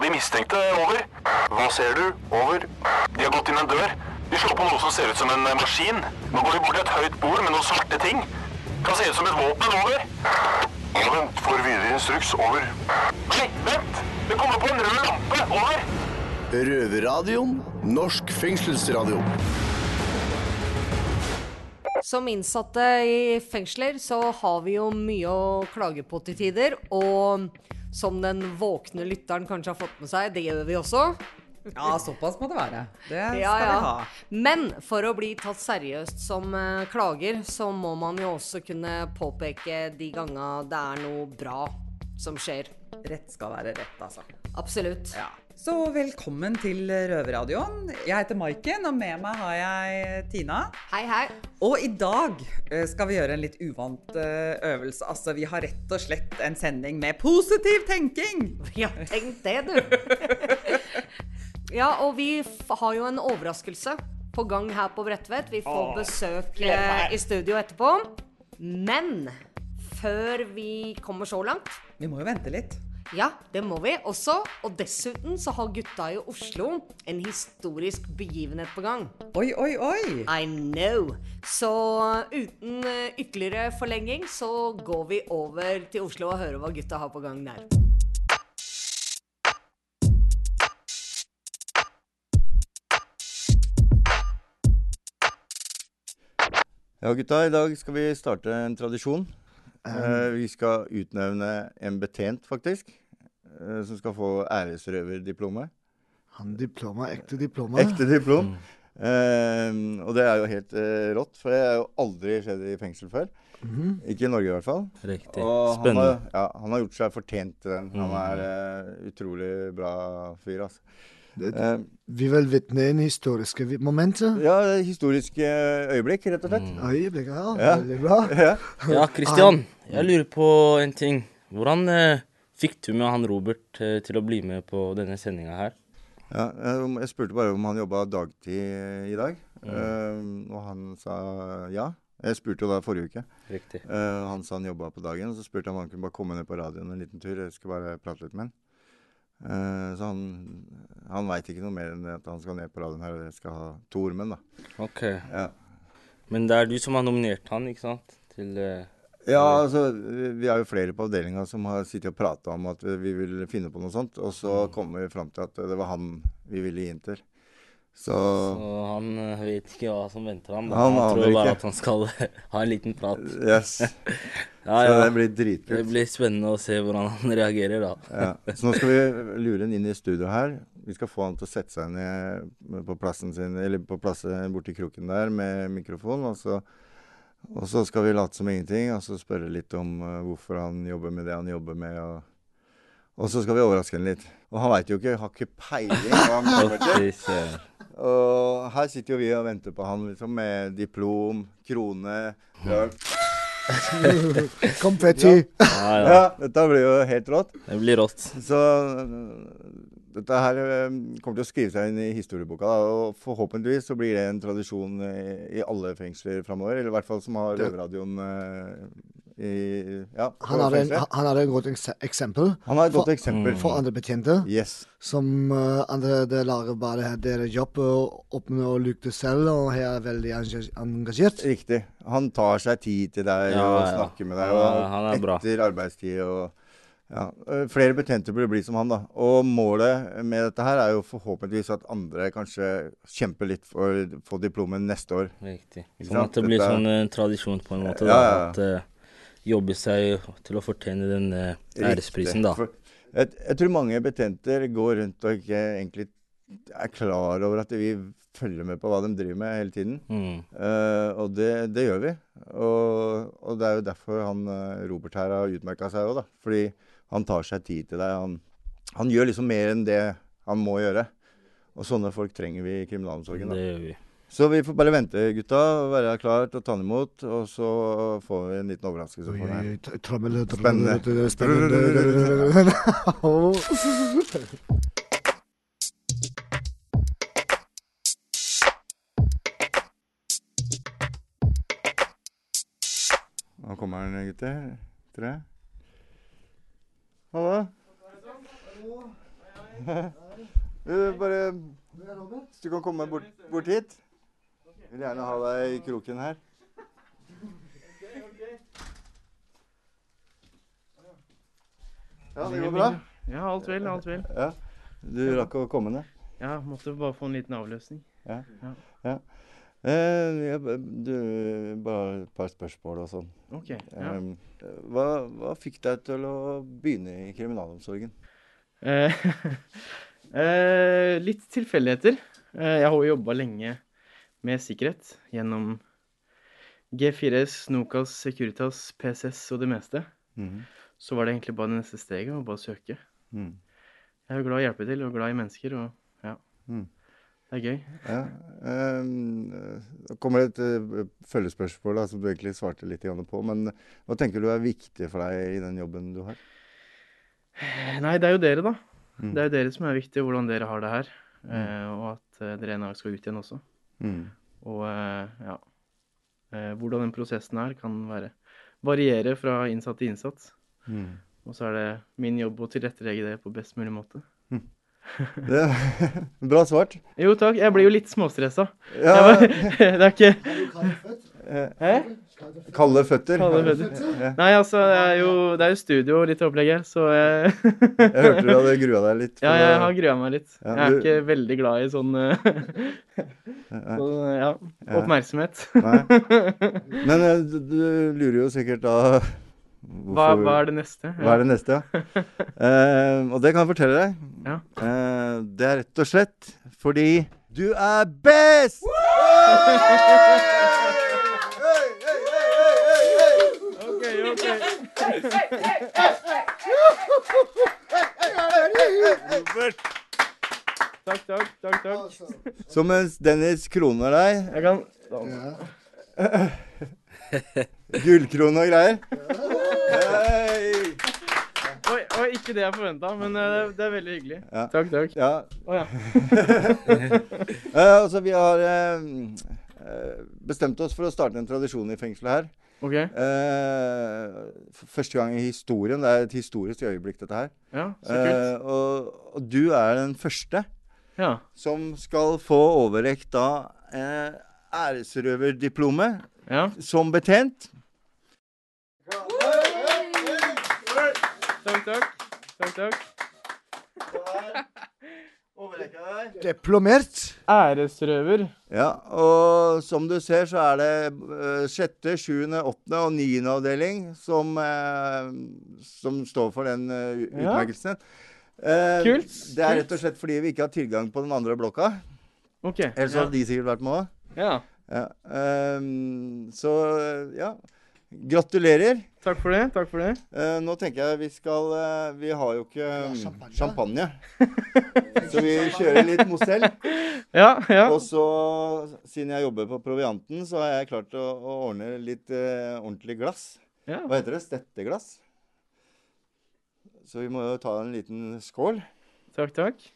på de mistenkte. Over. Hva ser du? Over. De har gått inn en dør. De slår på noe som ser ut som en maskin. Nå går de bort til et høyt bord med noen svarte ting. Kan se ut som et våpen. Over. Ja, vent. Får videre instruks. Over. Nei, vent! Det kommer på en rød lampe. Over. Røverradioen. Norsk fengselsradio. Som innsatte i fengsler så har vi jo mye å klage på til tider. Og som den våkne lytteren kanskje har fått med seg, det gjør vi også. Ja, såpass må det være. Det skal Ja, vi ha. Men for å bli tatt seriøst som eh, klager, så må man jo også kunne påpeke de ganga det er noe bra som skjer. Rett skal være rett, altså. Absolutt. Ja. Så velkommen til Røverradioen. Jeg heter Maiken, og med meg har jeg Tina. Hei, hei. Og i dag eh, skal vi gjøre en litt uvant eh, øvelse. Altså, vi har rett og slett en sending med positiv tenking. Ja, tenk det, du. ja, og vi har jo en overraskelse på gang her på Bredtvet. Vi får besøk eh, i studio etterpå. Men før vi kommer så langt Vi må jo vente litt. Ja, det må vi også. Og dessuten så har gutta i Oslo en historisk begivenhet på gang. Oi, oi, oi. I know. Så uten eh, ytterligere forlenging så går vi over til Oslo og hører hva gutta har på gang der. Ja, gutta. I dag skal vi starte en tradisjon. Eh, vi skal utnevne en betjent, faktisk. Uh, som skal få æresrøverdiplomet. Han diploma, ekte diploma. Ekte diplom. Eh, og det er jo helt eh, rått, for det har jo aldri skjedd i fengsel før. Ikke i Norge, i hvert fall. Riktig. Og han Spennende. har, ja, han har gjort seg fortjent til den. Han er eh, utrolig bra fyr, altså. Det- Eh, Vi vil vitne en historiske momenter. ja, det historiske øyeblikk, rett og slett. Øyeblikk ja. Ja. Veldig bra. Ja. Ja, Christian, jeg lurer på en ting. Hvordan eh, fikk du med han Robert eh, til å bli med på denne sendinga her? Ja, eh, jeg spurte bare om han jobba dagtid eh, i dag, eh, og han sa ja. Jeg spurte jo da forrige uke. Riktig. Uh, han sa han jobba på dagen, og så spurte jeg om han kunne bare komme ned på radioen en liten tur. Jeg skulle bare prate litt med han. Eh, så han, han veit ikke noe mer enn at han skal ned på radioen her, og jeg skal ha to ormen, da. Ok. Ja. Men det er du som har nominert han, ikke sant? Til eh, Ja, altså, vi har er jo flere på avdelinga som har sittet og prata om at vi, vi vil finne på noe sånt, og så kom vi fram til at det var han vi ville gi inn til. Så Så han eh, vet ikke hva som venter ham. Han Han, tror bare ikke. at han skal ha en liten prat. yes. Ja, Så ja. det blir Det blir spennende å se hvordan han reagerer, da. Ja. Så nå skal vi lure han inn i studio her. Vi skal få han til å sette seg ned på plassen sin, eller på plassen borti kroken der med mikrofon. Og så, og så skal vi late som ingenting, og så spørre litt om eh, hvorfor han jobber med det han jobber med. Og, og så skal vi overraske ham litt. Og han veit jo ikke, har ikke peiling hva han kommer til. Og her sitter jo vi og venter på han liksom med diplom, krone ja. Konfetti. Ja, ja. ja, dette blir jo helt rått. Det blir rått. Så dette her øh, kommer til å skrive seg inn i historieboka. Da, og forhåpentligvis så blir det en tradisjon i alle fengsler framover. Eller i hvert fall som har Røverradioen i Ja. Han hadde, en, han hadde et godt eksempel Han har et godt for- eksempel. for andre betjente. Yes. Som uh, andre det lager bare deres jobb åpner og lukter selv, og her er veldig engasjert. Riktig. Han tar seg tid til deg Ja, og ja. snakker med deg og han er bra. etter arbeidstid. og ja, øh, Flere betjenter burde bli som han. da. Og målet med dette her er jo forhåpentligvis at andre kanskje kjemper litt for å få diplomet neste år. Riktig. Sånn at det blir Dette- sånn uh, tradisjon på en måte. Ja, da, ja, ja. At eh, jobbe seg til å fortjene den eh, æresprisen, da. For jeg, jeg tror mange betjenter går rundt og ikke egentlig er klar over at vi følger med på hva de driver med hele tiden. Mm. Uh, og det, det gjør vi. Og, og det er jo derfor han eh, Robert her har utmerka seg òg, da. Fordi han tar seg tid til deg. Han, han gjør liksom mer enn det han må gjøre. Og sånne folk trenger vi i kriminalomsorgen. Det gjør vi. Så vi får bare vente, gutta. og Være klar til å ta den imot. Og så får vi en liten overraskelse Oi, for. Trommel Spennende. Spennende. Nå kommer han, gutter. Tre. Hallo. Halla. Du, bare Hvis du kan komme bort, bort hit. Vil gjerne ha deg i kroken her. Ja, det går bra? Ja, alt vel, alt vel. Ja. Du rakk å komme ned? Ja, måtte bare få en liten avløsning. Ja. Ja. ja. Eh, du, bare et par spørsmål og sånn. Ok, ja. Eh, hva, hva fikk deg til å begynne i kriminalomsorgen? Eh, eh, litt tilfeldigheter. Eh, jeg har jo jobba lenge med sikkerhet gjennom G4S, Nokas, Securitas, PCS og det meste. Mm. Så var det egentlig bare det neste steget, å bare søke. Mm. Jeg er jo glad i å hjelpe til og glad i mennesker, og ja. Mm. Det er gøy. Ja. Um, det kommer et uh, følgespørsmål da, som du egentlig svarte litt på. Men hva tenker du er viktig for deg i den jobben du har? Nei, det er jo dere, da. Mm. Det er jo dere som er viktig, hvordan dere har det her. Eh, og at eh, dere en dag skal ut igjen også. Mm. Og eh, ja eh, Hvordan den prosessen er, kan være variere fra innsatt til innsatt. Mm. Og så er det min jobb å tilrettelegge det på best mulig måte. Det, bra svart. Jo takk, jeg blir jo litt småstressa. Ja, det er ikke Hæ? kalde føtter. Kalde føtter. Ja. Nei, altså, det er jo, det er jo studio og litt opplegg her, så jeg Jeg hørte du hadde grua deg litt. Ja, jeg har grua meg litt. Ja, Jeg er du- ikke veldig glad i sånn eh, sånn, ja, Ja. oppmerksomhet. Nei. Men eh, du, du lurer jo sikkert da Hva, hva er det neste? Hva er det neste, ja? uh, og det kan jeg fortelle deg. Ja. Uh, det er rett og slett fordi du er best! ok. Takk, takk, takk. takk. Så mens Dennis kroner deg, Jeg kan gullkrone og greier Hei! Oi, oi, ikke det jeg forventa, men eh, det, det er veldig hyggelig. Ja. Takk, takk. Ja. Å ja. Eh, altså, vi har eh, eh, bestemt oss for å starte en tradisjon i fengselet her. OK. Uh, første gang i historien. Det er et historisk øyeblikk, dette her. Ja, så kult. Uh, og, og du er den første Ja. som skal få overrekt da uh, æresrøverdiplomet ja. som betjent. Takk, takk. Takk, takk. Diplomert. Æresrøver. Ja, og som du ser, så er det eh, sjette, sjuende, åttende og niende avdeling som, eh, som står for den utmerkelsen. Ja. utmerkelsen. Eh, Kult, Det er rett og slett fordi vi ikke har tilgang på den andre blokka. OK. Ellers ja. hadde de sikkert vært med òg. ja. Ja. Um, så ja. Gratulerer. Takk for det. Takk for det. Uh, nå tenker jeg vi skal uh, Vi har jo ikke mm, champagne. champagne. så vi kjører litt Mozell. Ja, ja. Og så, siden jeg jobber på Provianten, så har jeg klart å, å ordne litt uh, ordentlig glass. ja. Hva heter det? Stetteglass. Så vi må jo ta en liten skål. Takk, takk.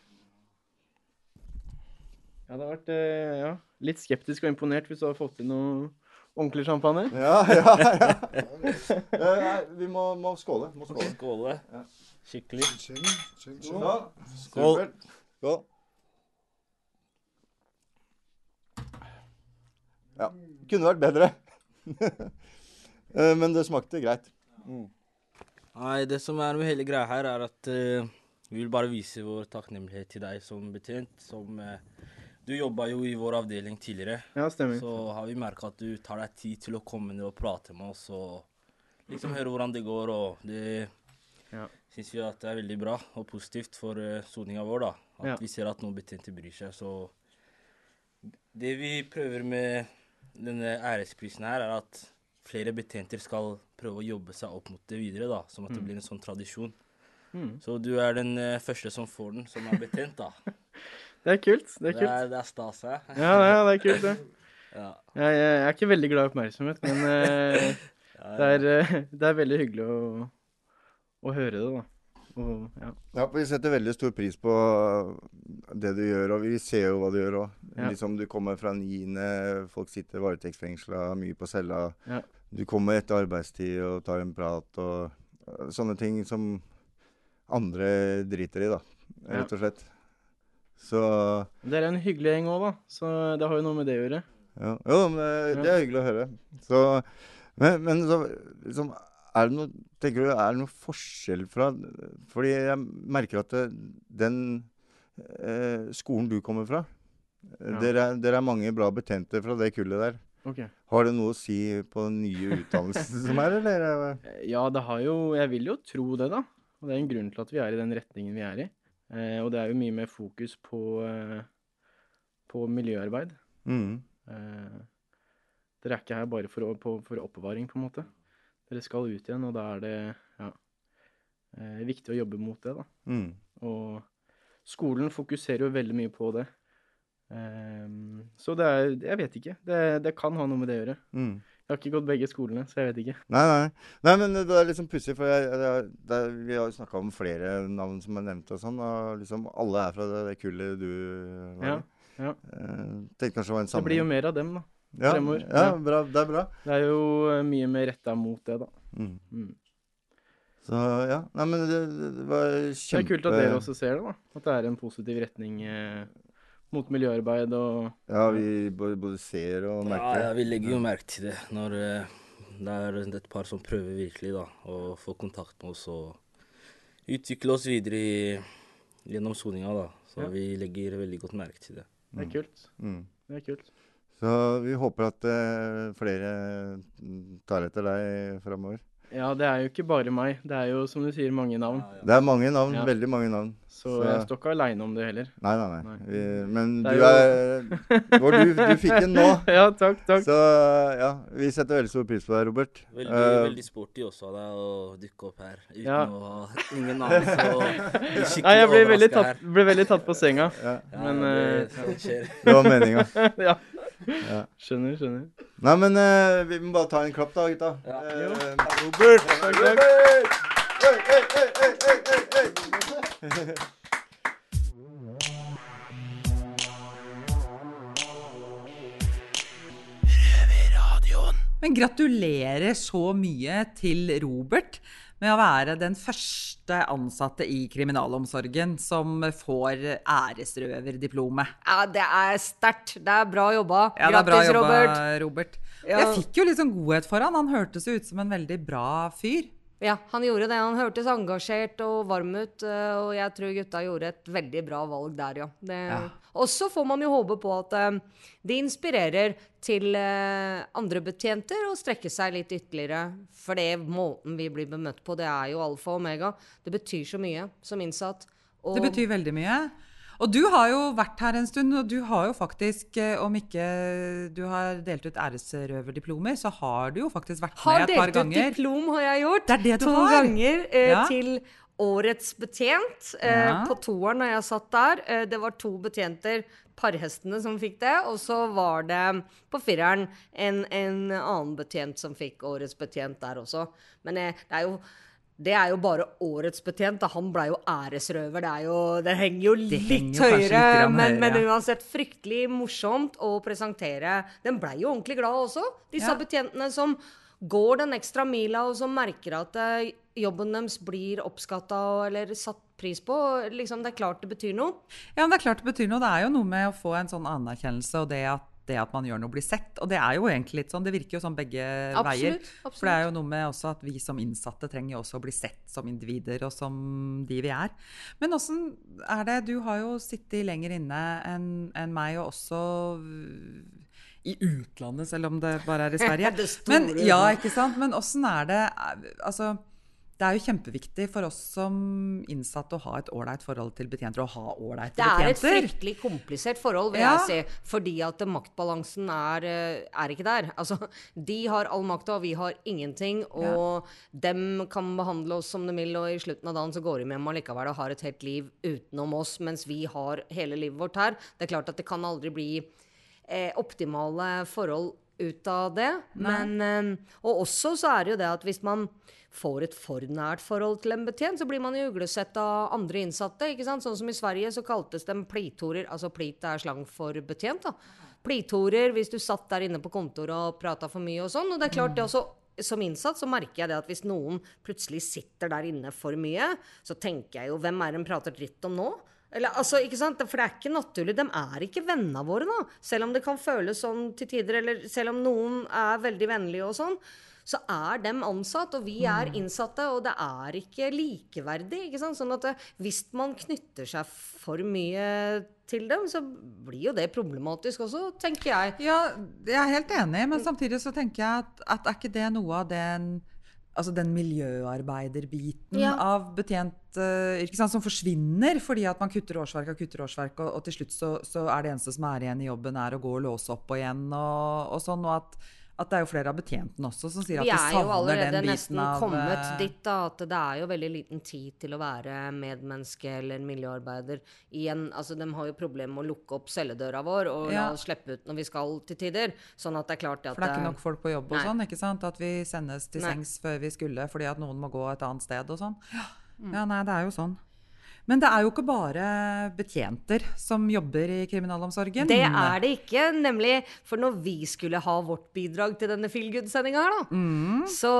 Jeg hadde vært ja, litt skeptisk og imponert hvis du hadde fått til noe ordentlig champagne. Ja, ja, ja. Eh, nei, vi må, må skåle. Må skåle. Skåle. Skikkelig. Skål. Skål. Skål. Skål. Ja. Kunne vært bedre. Eh, Men det smakte greit. Nei, det som er med hele greia her, er at uh, vi vil bare vise vår takknemlighet til deg som betjent. Som eh, Du jobba jo i vår avdeling tidligere. Ja, stemmer. Så har vi merka at du tar deg tid til å komme ned og prate med oss og liksom høre hvordan det går. Og det Ja. syns vi at det er veldig bra og positivt for uh, soninga vår. da. At Ja. vi ser at noen betjente bryr seg. Så det vi prøver med denne æresprisen her, er at flere betjenter skal prøve å jobbe seg opp mot det videre, da. Som at det blir en sånn tradisjon. Mm. Så du er den eh, første som får den, som er betjent, da. Det er kult. Det er Det er, det er stas? Ja, ja, det er kult, det. Ja. Jeg, jeg er ikke veldig glad i oppmerksomhet, men uh, Ja, det, er, uh, det er veldig hyggelig å, å høre det, da. Og, ja. Ja, Vi setter veldig stor pris på det du gjør, og vi ser jo hva du gjør òg. Ja. Liksom, du kommer fra niende, folk sitter varetektsfengsla, mye på cella. Ja. Du kommer etter arbeidstid og tar en prat og sånne ting som andre driter i, da. rett og slett. Så Dere er en hyggelig gjeng òg, da. Så det har jo noe med det å gjøre. ja. Jo, men det, det er hyggelig å høre. Så, men, men så liksom, er det noe Tenker du er det noe forskjell fra Fordi jeg merker at det, den eh, skolen du kommer fra Ja. dere, er, dere er mange bra betjenter fra det kullet der. Okay. Har det noe å si på den nye utdannelsen som er, eller? Ja, det har jo Jeg vil jo tro det, da. Og det er en grunn til at vi er i den retningen vi er i. Eh, og det er jo mye mer fokus på, eh, på miljøarbeid. Mm. Eh, dere er ikke her bare for, på, for oppbevaring, på en måte. Dere skal ut igjen, og da er det ja, eh, viktig å jobbe mot det, da. Mm. Og skolen fokuserer jo veldig mye på det. Ehm, så det er Jeg vet ikke. Det, det kan ha noe med det å gjøre. Mm. Jeg har ikke gått begge skolene, så jeg vet ikke. Nei, nei. nei, men det er liksom pussig, for jeg, jeg, det er, vi har jo snakka om flere navn som er nevnt og sånn, og liksom alle er fra det, det kullet du var Ja, i. ja. Eh, tenkte kanskje det var en Det blir jo mer av dem, da. ja, fremover. Ja, Ja. bra, det er bra. Det er jo eh, mye mer retta mot det, da. Mm. Mm. Så ja. Nei, men det, det var Det er kult at dere også ser det, da. At det er en positiv retning eh, mot miljøarbeid og Ja, vi både, ser og merker det. ja, vi legger jo merke til det når eh, det er et par som prøver virkelig da, å få kontakt med oss og utvikle oss videre i, gjennom soninga. da. Så Ja. vi legger veldig godt merke til det. Det er kult. Mm. Det er kult. Så vi håper at uh, flere mm, tar etter deg framover. Ja, det er jo ikke bare meg. Det er jo, som du sier, mange navn. Det er mange navn. Ja. Veldig mange navn. Så jeg står ikke aleine om det heller. Nei, nei, nei. Nei. Vi, men er du jo- er Hvor du, du fikk den nå. ja, takk, takk. Så ja, vi setter veldig stor pris på deg, Robert. Veldig, uh, veldig sporty også av deg å dukke opp her uten Ja. å ha ingen anelse. og bli skikkelig Nei, jeg ble veldig, tatt, ble veldig tatt på senga. ja, Ja, men, det, eh, det skjer. det var meninga. ja. Ja. Skjønner, skjønner. Nei, men uh, vi må bare ta en klapp, da, gutta. Ja. Uh, Robert! Takk, takk. Robert! Oi, oi, oi, oi, oi. Men gratulerer så mye til Robert med å være den første ansatte i kriminalomsorgen som får æresrøverdiplomet. Ja, det er sterkt. Det er bra jobba. Ja, Grattis, Robert. Robert. Ja. Jeg fikk jo litt sånn godhet for han. Han hørtes ut som en veldig bra fyr. Ja, han gjorde det. Han hørtes engasjert og varm ut, eh, og jeg tror gutta gjorde et veldig bra valg der, ja. Det, Og så får man jo håpe på at eh, det inspirerer til uh, andre betjenter å strekke seg litt ytterligere. For det måten vi blir bemøtt på, det er jo alfa og omega. Det betyr så mye som innsatt. Og Det betyr veldig mye. Og du har jo vært her en stund, og du har jo faktisk, eh, om ikke du har delt ut æresrøverdiplomer, så har du jo faktisk vært har med et par ganger. Har delt ut diplom, har jeg gjort. Det er det du to har. ganger eh, Ja. til Årets betjent. Eh, Ja. På toeren da jeg satt der. Eh, det var to betjenter, parhestene, som fikk det. Og så var det på fireren en, en annen betjent som fikk Årets betjent der også. Men eh, det er jo det er jo bare årets betjent. da. Han blei jo æresrøver. Det, jo, det henger jo litt henger høyere. litt men, men uansett fryktelig morsomt å presentere. Den blei jo ordentlig glad også, disse Ja. betjentene som går den ekstra mila, og som merker at eh, jobben deres blir oppskatta eller satt pris på. Liksom, det er klart det betyr noe. Ja, men det er klart det betyr noe. Det er jo noe med å få en sånn anerkjennelse og det at, det at man gjør noe, blir sett. Og det er jo egentlig litt sånn, det virker jo sånn begge veier. Absolutt, For det er jo noe med også at vi som innsatte trenger jo også å bli sett som individer og som de vi er. Men åssen er det Du har jo sittet lenger inne enn en meg, og også i utlandet, selv om det bare er i Sverige. Men, ja, ikke sant? Men åssen er det Altså, det er jo kjempeviktig for oss som innsatte å ha et ålreit forhold til betjenter, og ha ålreite Det er et fryktelig komplisert forhold, vil Ja. jeg si. Fordi at maktbalansen er, eh, er ikke der. Altså, de har all makta, og vi har ingenting. Og dem kan behandle oss som de vil, og i slutten av dagen så går de hjem allikevel og har et helt liv utenom oss, mens vi har hele livet vårt her. Det er klart at det kan aldri bli eh, optimale forhold ut av det. Men, eh, og også så er det jo det at hvis man får et for nært forhold til en betjent, så blir man jo uglesett av andre innsatte. ikke sant? Sånn som i Sverige så kaltes dem plitorer. Altså plit er slang for betjent. da. Plitorer hvis du satt der inne på kontoret og prata for mye og sånn. Og det er klart det også som innsatt så merker jeg det at hvis noen plutselig sitter der inne for mye, så tenker jeg jo hvem er det de prater dritt om nå? Eller, altså, ikke sant? For det er ikke naturlig. De er ikke vennene våre, da. Selv om det kan føles sånn til tider, eller selv om noen er veldig vennlige og sånn. Så er dem ansatt, og vi er innsatte, og det er ikke likeverdig. ikke sant? Sånn at hvis man knytter seg for mye til dem, så blir jo det problematisk også, tenker jeg. Ja, jeg er helt enig, men samtidig så tenker jeg at, at er ikke det noe av den Altså den miljøarbeiderbiten Ja. av betjent uh, ikke sant, som forsvinner fordi at man kutter årsverk og kutter årsverk, og, og til slutt så, så er det eneste som er igjen i jobben, er å gå og låse opp og igjen og, og sånn. Og at, at det er jo flere av betjentene også som sier at Vi de er jo savner allerede den biten nesten av kommet eh, dit da, at det er jo veldig liten tid til å være medmenneske eller miljøarbeider. Igjen, altså De har jo problemer med å lukke opp celledøra vår og la oss slippe ut når vi skal til tider. Sånn at det er klart at For det er ikke nok folk på jobb og Nei. sånn, ikke sant? At vi sendes til Nei. sengs før vi skulle fordi at noen må gå et annet sted og sånn. Ja, Mm. ja nei, det er jo sånn. Men det er jo ikke bare betjenter som jobber i kriminalomsorgen. Det er det ikke, nemlig. For når vi skulle ha vårt bidrag til denne Feel Good-sendinga her, da, Mm. så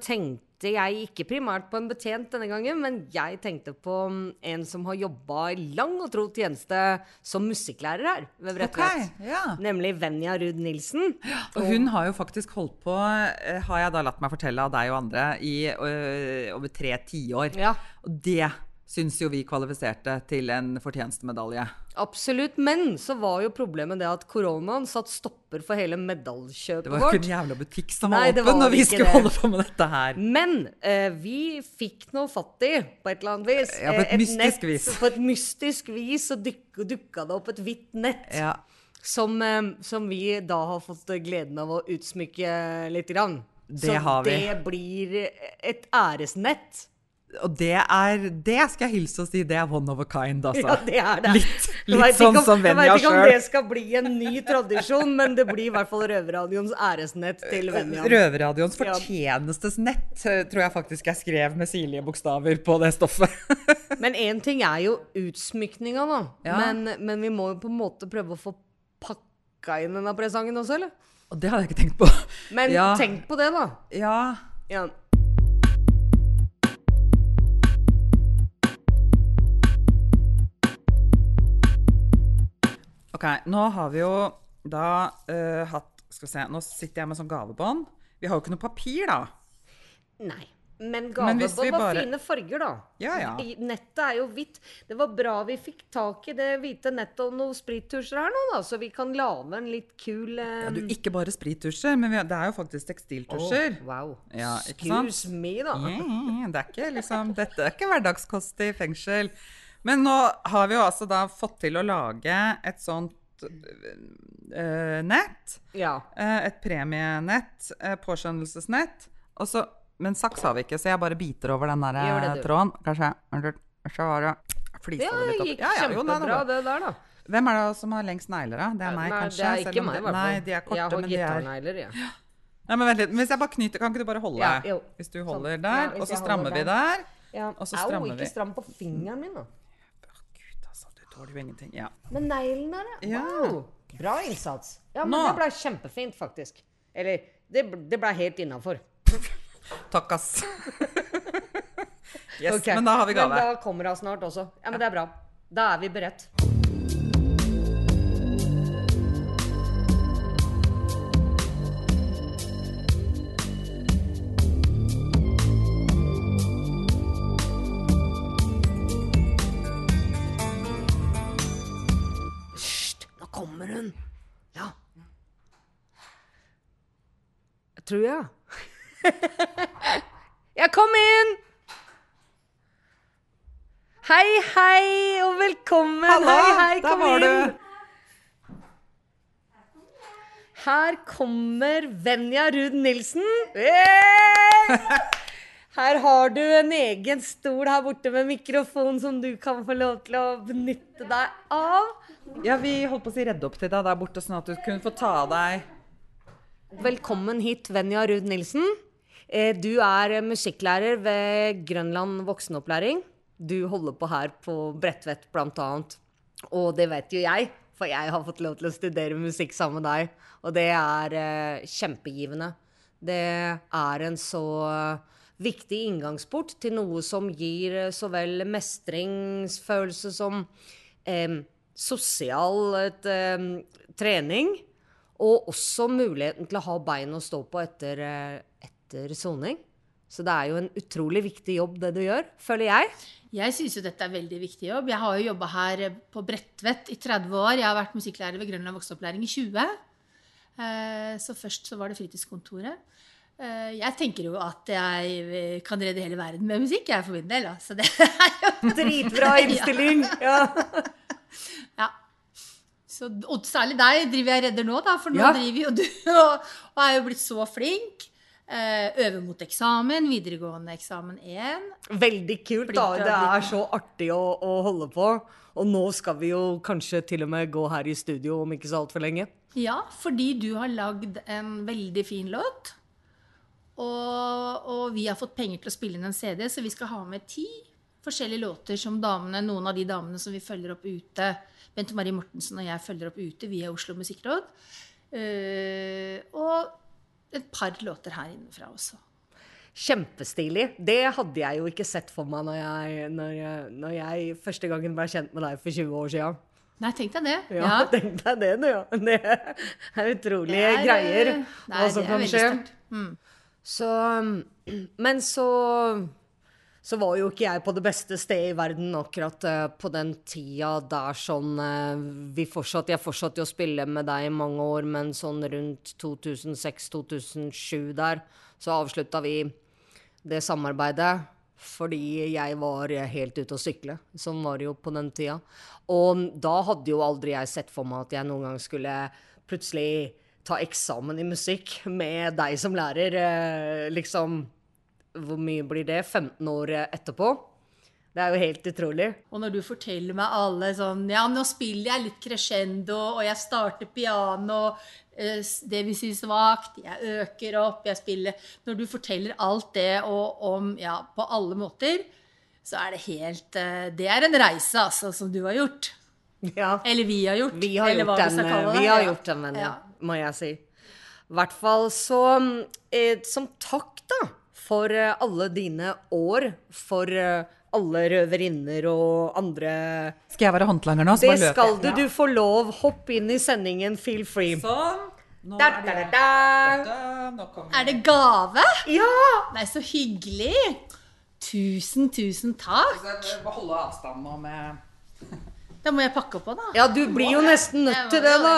tenkte jeg ikke primært på en betjent denne gangen, men jeg tenkte på en som har jobba i lang og tro tjeneste som musikklærer her ved Bredtvet. Okay, ja. Nemlig Venja Ruud Nilsen. Og hun har jo faktisk holdt på, eh, har jeg da latt meg fortelle av deg og andre, i over tre tiår. Ja. Og det syns jo vi kvalifiserte til en fortjenestemedalje. Absolutt. Men så var jo problemet det at koronaen satt stopper for hele medaljekjøpet Det var jo ikke en jævla butikk som var åpen når vi skulle det. holde på med dette her. Men eh, vi fikk noe fatt i, på et eller annet vis. Ja, på et et mystisk nett, vis. På et mystisk vis så duk, dukka det opp et hvitt nett. Ja. Som, eh, som vi da har fått gleden av å utsmykke litt. Grann. Det så har vi. det blir et æresnett. Og det er Det skal jeg hilse og si, det er one of a kind, altså. Ja, det er det. Litt, litt sånn om- som Venja Jeg vet ikke om det skal bli en ny tradisjon, men det blir i hvert fall Røverradioens æresnett til Venja. Røverradioens fortjenestesnett, nett eh, tror jeg faktisk jeg skrev med sirlige bokstaver på det stoffet. Men én ting er jo utsmykninga, da. Ja. Men, men vi må jo på en måte prøve å få pakka inn denne presangen også, eller? Og det hadde jeg ikke tenkt på. Men Ja. tenk på det, da. Ja. Ja. Ok, nå har vi jo da uh, hatt Skal vi se, nå sitter jeg med sånn gavebånd. Vi har jo ikke noe papir, da. Nei. Men gavebånd var bare- fine farger, da. Ja, ja. Nettet er jo hvitt. Det var bra vi fikk tak i det hvite nettet og noen sprittusjer her nå, da, så vi kan lage en litt kul eh, Ja, du, ikke bare sprittusjer, men har, det er jo faktisk tekstiltusjer. Åh, wow. Ja? Excuse me, da. Yeah, det er ikke liksom, dette er ikke hverdagskost i fengsel. Men nå har vi jo altså da fått til å lage et sånt uh, nett. Ja. Uh, et premienett, uh, påskjønnelsesnett. Og så, men saks har vi ikke, så jeg bare biter over den der tråden. Kanskje jeg Så var det flisa Ja, det litt opp. Ja, ja, jo, nei, det det der, da. Hvem er det som har lengst negler, da? Det er meg, Nei, kanskje? Det er ikke meg, i hvert fall. Nei, de er korte, jeg har men de er gitarnegler, jeg. Nei, men vent litt. Hvis jeg bare knyter, kan ikke du bare holde? Ja. Hvis du Sånn. holder Ja, der, og så strammer vi der. Ja. Og så strammer Au, strammer ikke vi. stram på fingeren min, da. Gud, det jo ingenting. Ja. Men neglen der, Ja. Wow. Bra innsats. Ja, men Nå. det ble kjempefint, faktisk. Eller, det, det ble helt innafor. Takk, ass. yes, okay. men da har vi gave. Men da kommer hun snart også. Ja, men det er bra. Da er vi beredt. Tror jeg. ja, kom inn! Hei, hei, og velkommen. Hallo, hei, hei, der var inn. du. Her kommer Venja Ruud Nilsen. Hey! Her har du en egen stol her borte med mikrofon som du kan få lov til å benytte deg av. Ja, vi holdt på å si redde opp til deg der borte, sånn at du kunne få ta av deg Velkommen hit, Venja Ruud Nilsen. Eh, Du er musikklærer ved Grønland voksenopplæring. Du holder på her på Bredtvet annet. Og det vet jo jeg, for jeg har fått lov til å studere musikk sammen med deg. Og det er eh, kjempegivende. det er en så viktig inngangsport til noe som gir eh, så vel mestringsfølelse som eh, sosial eh, trening, og også muligheten til å ha bein å stå på etter, eh, etter soning. Så det er jo en utrolig viktig jobb, det du gjør, føler jeg. Jeg syns jo dette er veldig viktig jobb. Jeg har jo jobba her på Bredtvet i 30 år. Jeg har vært musikklærer ved Grønland voksenopplæring i 20. Eh, Så først så var det fritidskontoret. Eh, Jeg tenker jo at jeg kan redde hele verden med musikk, jeg for min del. Så det er jo Dritbra innstilling! Ja. Så, og særlig deg driver jeg redder nå, da, for nå Ja. driver jo du og, og er jo blitt så flink. Eh, øver mot eksamen, videregående eksamen 1. Veldig kult, da. Det er så artig å, å holde på. Og nå skal vi jo kanskje til og med gå her i studio om ikke så altfor lenge. Ja, fordi du har lagd en veldig fin låt. Og, og vi har fått penger til å spille inn en CD, så vi skal ha med ti forskjellige låter som damene, noen av de damene som vi følger opp ute, Bente Marie Mortensen og jeg følger opp ute via Oslo Musikkråd. Eh, og et par låter her innenfra også. Kjempestilig. Det hadde jeg jo ikke sett for meg når jeg, når jeg, når jeg første gangen ble kjent med deg for 20 år siden. Nei, tenk deg det. Ja, tenk deg det, du. Ja. Det er utrolige Det er, greier. eh, Nei, hva som kan skje. Mm. Så Men så så var jo ikke jeg på det beste stedet i verden akkurat uh, på den tida der sånn uh, vi fortsatt, Jeg fortsatte jo å spille med deg i mange år, men sånn rundt 2006-2007 der, så avslutta vi det samarbeidet fordi jeg var helt ute å sykle. Sånn var det jo på den tida. Og da hadde jo aldri jeg sett for meg at jeg noen gang skulle plutselig ta eksamen i musikk med deg som lærer. Uh, Liksom Hvor mye blir det? 15 år etterpå? Det er jo helt utrolig. Og når du forteller meg alle sånn Ja, nå spiller jeg litt crescendo, og jeg starter piano, eh, det vil si svakt, jeg øker opp, jeg spiller Når du forteller alt det og om Ja, på alle måter, så er det helt eh, Det er en reise, altså, som du har gjort. Ja. Eller vi har gjort. Vi har eller gjort vi den, skal vi har gjort den Ja. må jeg si. I hvert fall så eh, Som takk, da, for eh, alle dine år, for eh, alle røverinner og andre Skal jeg være håndlanger nå? så Det skal du. Du får lov. Hopp inn i sendingen. Feel free. Sånn. Nå Da, er da, det da, da. Da, Er det gave? Ja! Nei, så hyggelig. Tusen, tusen takk. Må holde avstand nå med Da må jeg pakke opp òg, da. Ja, du blir jo nesten nødt til det, da.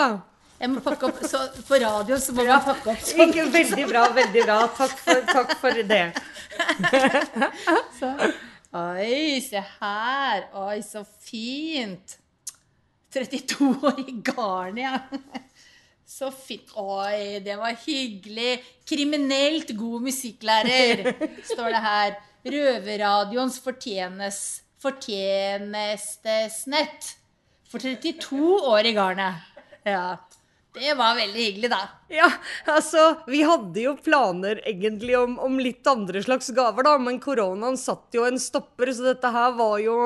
Jeg må pakke opp, så På radio så må man pakke opp sånn. Ikke veldig bra, veldig bra. Takk for, takk for det. Oi, se her. Oi, så fint. 32 år i garn, ja. Så fint. Oi, det var hyggelig. Kriminelt god musikklærer, står det her. Røverradioens fortjenes, fortjenestesnett. For 32 år i garnet. Ja. Det var veldig hyggelig, da. Ja, altså, vi hadde jo planer egentlig om, om litt andre slags gaver, da, men koronaen satt jo en stopper, så dette her var jo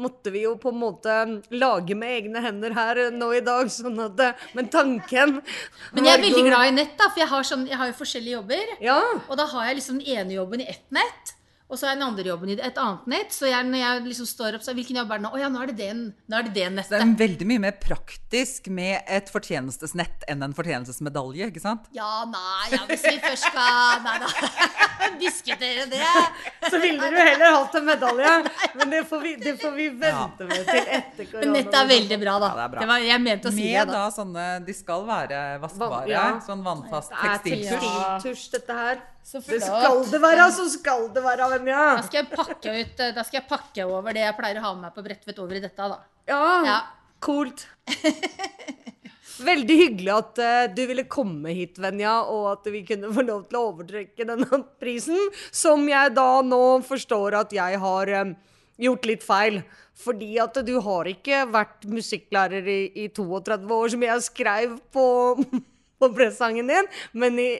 Måtte vi jo på en måte lage med egne hender her nå i dag, sånn at det, Men tanken Men jeg er veldig glad i nett, da, for jeg har, sånn, jeg har jo forskjellige jobber. Ja. Og da har jeg liksom den ene jobben i ett nett, og så har jeg den andre jobben i et annet nett. Så jeg, når jeg liksom står opp, så hvilken jobb er det nå? Å ja, nå er det den, nå er det det Det er veldig mye mer praktisk med et fortjenestesnett enn en fortjenestesmedalje, ikke sant? Ja, nei, ja, hvis vi først skal Nei da. Diskutere det. Så ville du heller hatt en medalje, men det får vi, det får vi vente med til etter korona. Men nettet er veldig bra, da. Ja, det er bra. Det var, jeg mente å si det, Med da. da sånne De skal være vaskbare. ja. Sånn vannfast Det er tekstiltusj. tekstiltusj, dette her. Så Det flott. skal det være, så skal det være, Venja. Da skal jeg pakke ut Da skal jeg pakke over det jeg pleier å ha med meg på Bredtvet, over i dette, da. Ja, Ja. kult. Veldig hyggelig at uh, du ville komme hit, Venja, og at vi kunne få lov til å overtrekke denne prisen, som jeg da nå forstår at jeg har um, gjort litt feil. Fordi at du har ikke vært musikklærer i, i 32 år, som jeg skrev på, på pressangen din, men i,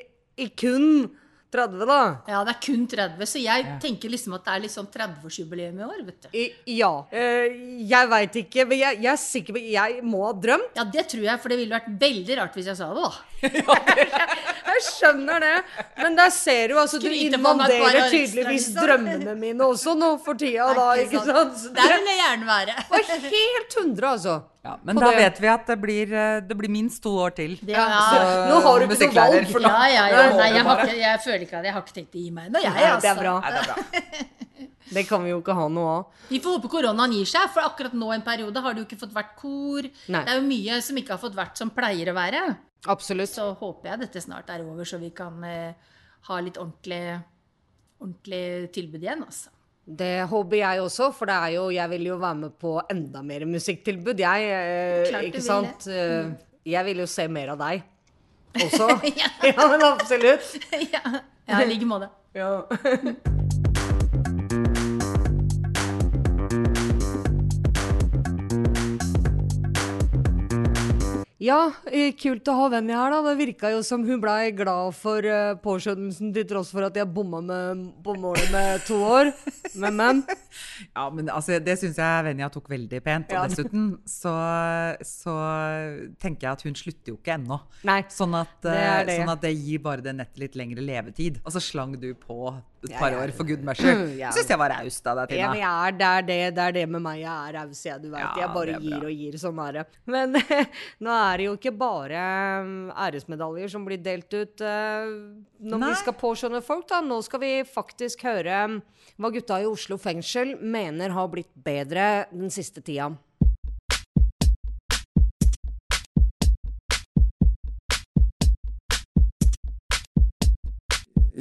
i kun 30, da. Ja, det er kun 30, så jeg tenker liksom at det er litt sånn 30-årsjubileum i år, vet du. I, ja. Uh, jeg veit ikke, men jeg, jeg er sikker på Jeg må ha drømt. Ja, det tror jeg, for det ville vært veldig rart hvis jeg sa det, da. Jeg skjønner det. Men der ser du, altså, du Skryte år invaderer tydeligvis liksom. drømmene mine også nå for tida, da, ikke sant? Der vil jeg gjerne være. Var helt hundre, altså. Ja, men da det. vet vi at det blir, eh, det blir minst to år til. Ja, ja, Så, nå har du ikke noe valg. for nå- ja, ja, ja. Nei, jeg, har ikke, jeg føler ikke at jeg har ikke tenkt å gi meg ennå, jeg, Altså. Nei, det er bra. Nei, det er bra. Det kan vi jo ikke ha noe av. Vi får håpe koronaen gir seg, for akkurat nå en periode har det jo ikke fått vært kor. Nei. Det er jo mye som ikke har fått vært som pleier å være. Absolutt. Så håper jeg dette snart er over, så vi kan eh, ha litt ordentlig, ordentlig tilbud igjen, altså. Det håper jeg også, for det er jo, jeg vil jo være med på enda mer musikktilbud. Jeg, eh, Klart du ikke vil sant? det. mm. Jeg vil jo se mer av deg også. Ja. ja, men absolutt. ja, ja, i like måte. Ja. Ja, eh, kult å ha Venny her, da. Det virka jo som hun blei glad for uh, påskjønnelsen til tross for at jeg bomma med, på målet med to år. Men, men. Ja, men altså, det syns jeg Venja tok veldig pent. Ja. Og dessuten så, så tenker jeg at hun slutter jo ikke ennå. Sånn at, Det er det. eh, sånn at det gir bare det nettet litt lengre levetid. Og så slang du på et par år for good measure. Ja. Syns jeg var raust av deg, Tina. Ja, er, det, er det, det er det med meg. Jeg er raus, jeg. Du vet. Ja, jeg bare gir og gir. Sånn er det. Men nå er det jo ikke bare um, æresmedaljer som blir delt ut uh, når Nei. vi skal påskjønne folk. da. Nå skal vi faktisk høre um, hva gutta i Oslo fengsel mener har blitt bedre den siste tida.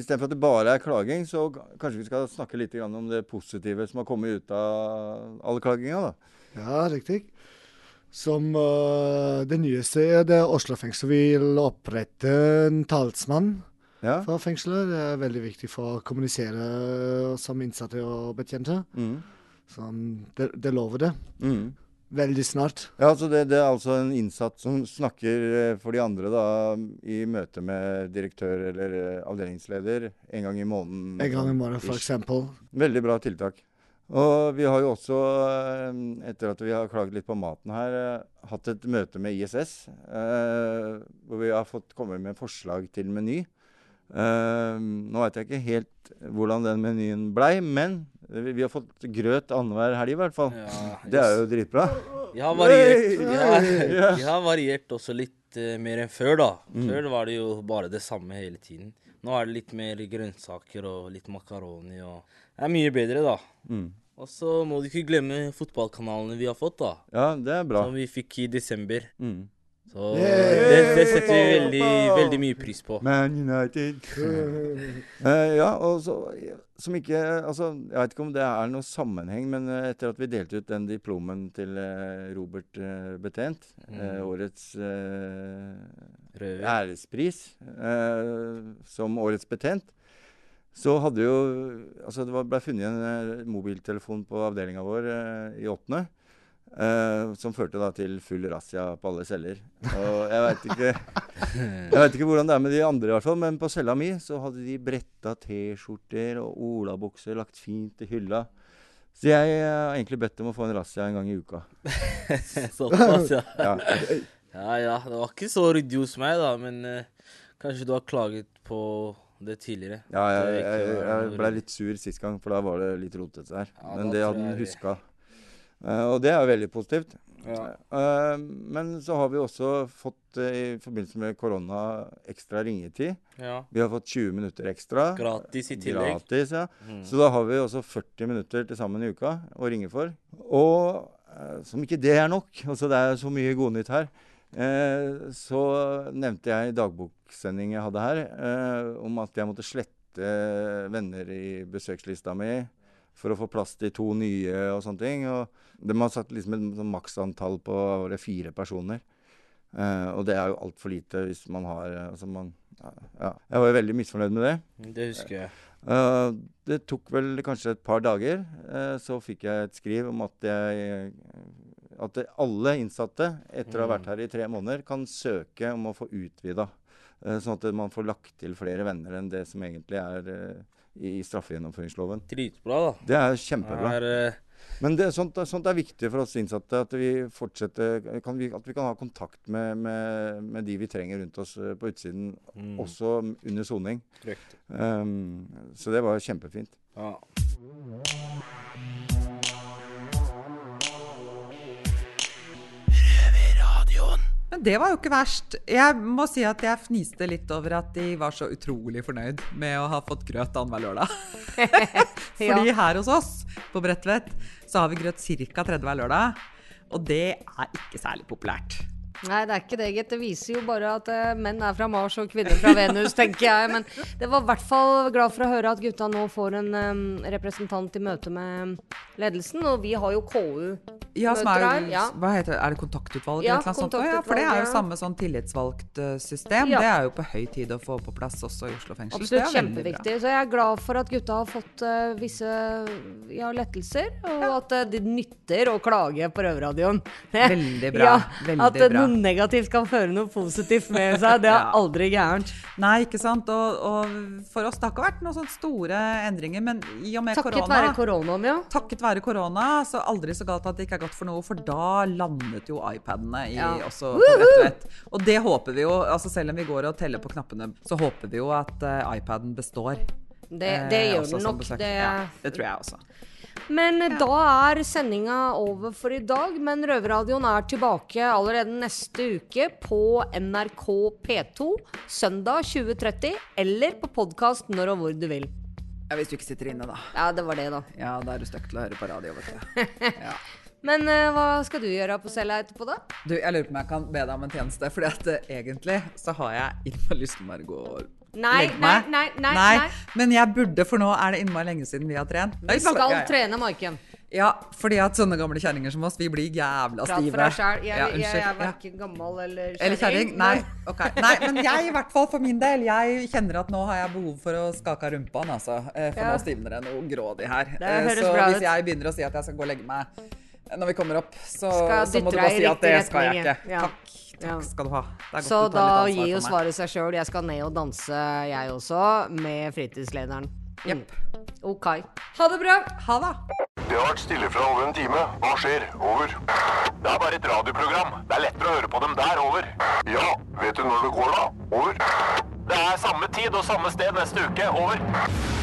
Istedenfor at det bare er klaging, så kanskje vi skal snakke litt om det positive som har kommet ut av all klaginga. da. Ja, riktig. Som uh, det nyeste er det Oslo fengsel vil opprette en talsmann Ja. for fengselet. Det er veldig viktig for å kommunisere som innsatte og betjente. Mm. Så det, det lover det. Mm. Veldig snart. Ja, så det, det er altså en innsatt som snakker eh, for de andre da, i møte med direktør eller eh, avdelingsleder en gang i måneden. En gang i måneden, eksempel. Veldig bra tiltak. Og vi har jo også, eh, etter at vi har klaget litt på maten her, hatt et møte med ISS. eh, Hvor vi har fått komme med forslag til meny. Eh, Nå vet jeg ikke helt hvordan den menyen blei, men vi vi har fått grøt annenhver helg i hvert fall. Ja, Det er jo dritbra. Vi har variert, vi har, vi har variert også litt uh, mer enn før, da. Mm. Før var det jo bare det samme hele tiden. Nå er det litt mer grønnsaker og litt makaroni og Det er mye bedre, da. Mm. Og så må du ikke glemme fotballkanalene vi har fått, da. Ja, det er bra. Som vi fikk i desember. Mm. Så det, det setter vi veldig, veldig mye pris på. Man United. uh, ja, og så som ikke Altså, jeg vet ikke om det er noe sammenheng, men eh, etter at vi delte ut den diplomen til uh, Robert eh, Betent, eh, årets ærespris som årets betent, så hadde jo Altså, det var- ble funnet en mobiltelefon på avdelinga vår i åttende. Eh, som førte da til full razzia på alle celler. Og jeg veit ikke ikke hvordan det er med de andre, i hvert fall, men på cella mi så hadde de bretta T-skjorter og olabukser lagt fint i hylla. Så jeg har har egentlig bedt om å få en razzia en gang i uka. Såpass, ja. Ja. Ja ja, det var ikke så ryddig hos meg, da, men uh, kanskje du har klaget på det tidligere. Ja, jeg, jeg, jeg, jeg noe ble litt sur sist gang, for da var det litt rotete der. Ja, Men det hadde vi- huska. Eh, og det er veldig positivt. Ja. Eh, men så har vi også fått, eh, i forbindelse med korona, ekstra ringetid. Ja. Vi har fått 20 minutter ekstra. Gratis i tillegg. Gratis, ja. Mm. Så da har vi også 40 minutter til sammen i uka å ringe for. Og som ikke det er nok, altså det er så mye godnytt her, eh, så nevnte jeg i dagboksending jeg hadde her, eh, om at jeg måtte slette venner i besøkslista mi for å få plass til to nye og sånne ting. Og de har satt liksom et sånn maksantall på var det fire personer. Uh, og det er jo altfor lite hvis man har eh, altså man, ja. Jeg var jo veldig misfornøyd med det. Det husker jeg. Uh, det tok vel kanskje et par dager, Uh, så fikk jeg et skriv om at jeg at alle innsatte etter å ha vært her i tre måneder, kan søke om å få utvida sånn at man får lagt til flere venner enn det som egentlig er i straffegjennomføringsloven. Dritbra, da. Det er kjempebra. Det er, eh, Men det, sånt, sånt er viktig for oss innsatte. At vi fortsetter, kan vi, at vi kan ha kontakt med, med, med de vi trenger rundt oss eh, på utsiden, Mm. også under soning. Um, så det var kjempefint. Ja. Men det var jo ikke verst. Jeg må si at jeg fniste litt over at de var så utrolig fornøyd med å ha fått grøt annenhver lørdag. Fordi her hos oss på Bredtvet så har vi grøt ca. tredje hver lørdag. Og det er ikke særlig populært. Nei, det er ikke det, gitt. Det viser jo bare at eh, menn er fra Mars og kvinner fra Venus, tenker jeg. Men det var i hvert fall glad for å høre at gutta nå får en em, representant i møte med ledelsen. Og vi har jo KU. Ja, som er, jo, ja. hva heter det? Er det kontaktutvalg? Ja, eller noe sånt? Ja, for det er jo samme sånn tillitsvalgt eh, system. Ja. Det er jo på høy tid å få på plass også i Oslo fengsel. Absolutt kjempeviktig. Så jeg er glad for at gutta har fått uh, visse ja, lettelser, og at uh, det nytter å klage på Røverradioen. Veldig bra, Ja, veldig at eh, bra. noe negativt kan føre noe positivt med seg, det er aldri gærent. Nei, ikke sant. Og, og for oss, det har ikke vært noen sånne store endringer. Men i og med Takket korona være koronaen, ja. Takket være korona, så aldri så galt at det ikke er godt for noe, for da landet jo iPadene i, Ja. også på Bredtvet. Og det håper vi jo, altså selv om vi går og teller på knappene, så håper vi jo at uh, iPaden består. Det, det Eh, gjør den nok. Det, Ja, det tror jeg også. Men ja. da er sendinga over for i dag. Men Røverradioen er tilbake allerede neste uke på NRK P2 søndag 2030, eller på podkast når og hvor du vil. Ja, hvis du ikke sitter inne, da. Ja, det var det, da. Ja, da er du stuck til å høre på radio, vet du. Ja. Men uh, hva skal du gjøre på cella etterpå, da? Du, jeg lurer på om jeg kan be deg om en tjeneste, fordi at eh, egentlig så har jeg innmari lyst til å gå og Nei, legge meg. nei, nei, nei. nei, Men jeg burde, for nå er det innmari lenge siden vi har trent. Vi skal Ja, ja. trene, Maiken. Ja, fordi at sånne gamle kjerringer som oss, vi blir jævla Prat stive. for deg sjæl. Jeg, Ja, jeg, er verken gammel eller kjerring. Eller kjerring? Nei. ok. Nei, men jeg i hvert fall for min del, jeg kjenner at nå har jeg behov for å skake av rumpa, altså. Eh, For Ja. nå stivner det noe grådig her. Det så hvis jeg begynner å si at jeg skal gå og legge meg når vi kommer opp, så, så må du bare si at det skal jeg ikke. ja. Takk. Takk skal du ha. Det er godt Så du tar da litt gir jo svaret seg sjøl. Jeg skal ned og danse, jeg også, med fritidslederen. Jepp. OK. Ha det bra. Ha det. Det har vært stille fra over en time. Hva skjer? Over. Det er bare et radioprogram. Det er lettere å høre på dem der. Over. Ja, vet du når det går da? Over. Det er samme tid og samme sted neste uke. Over.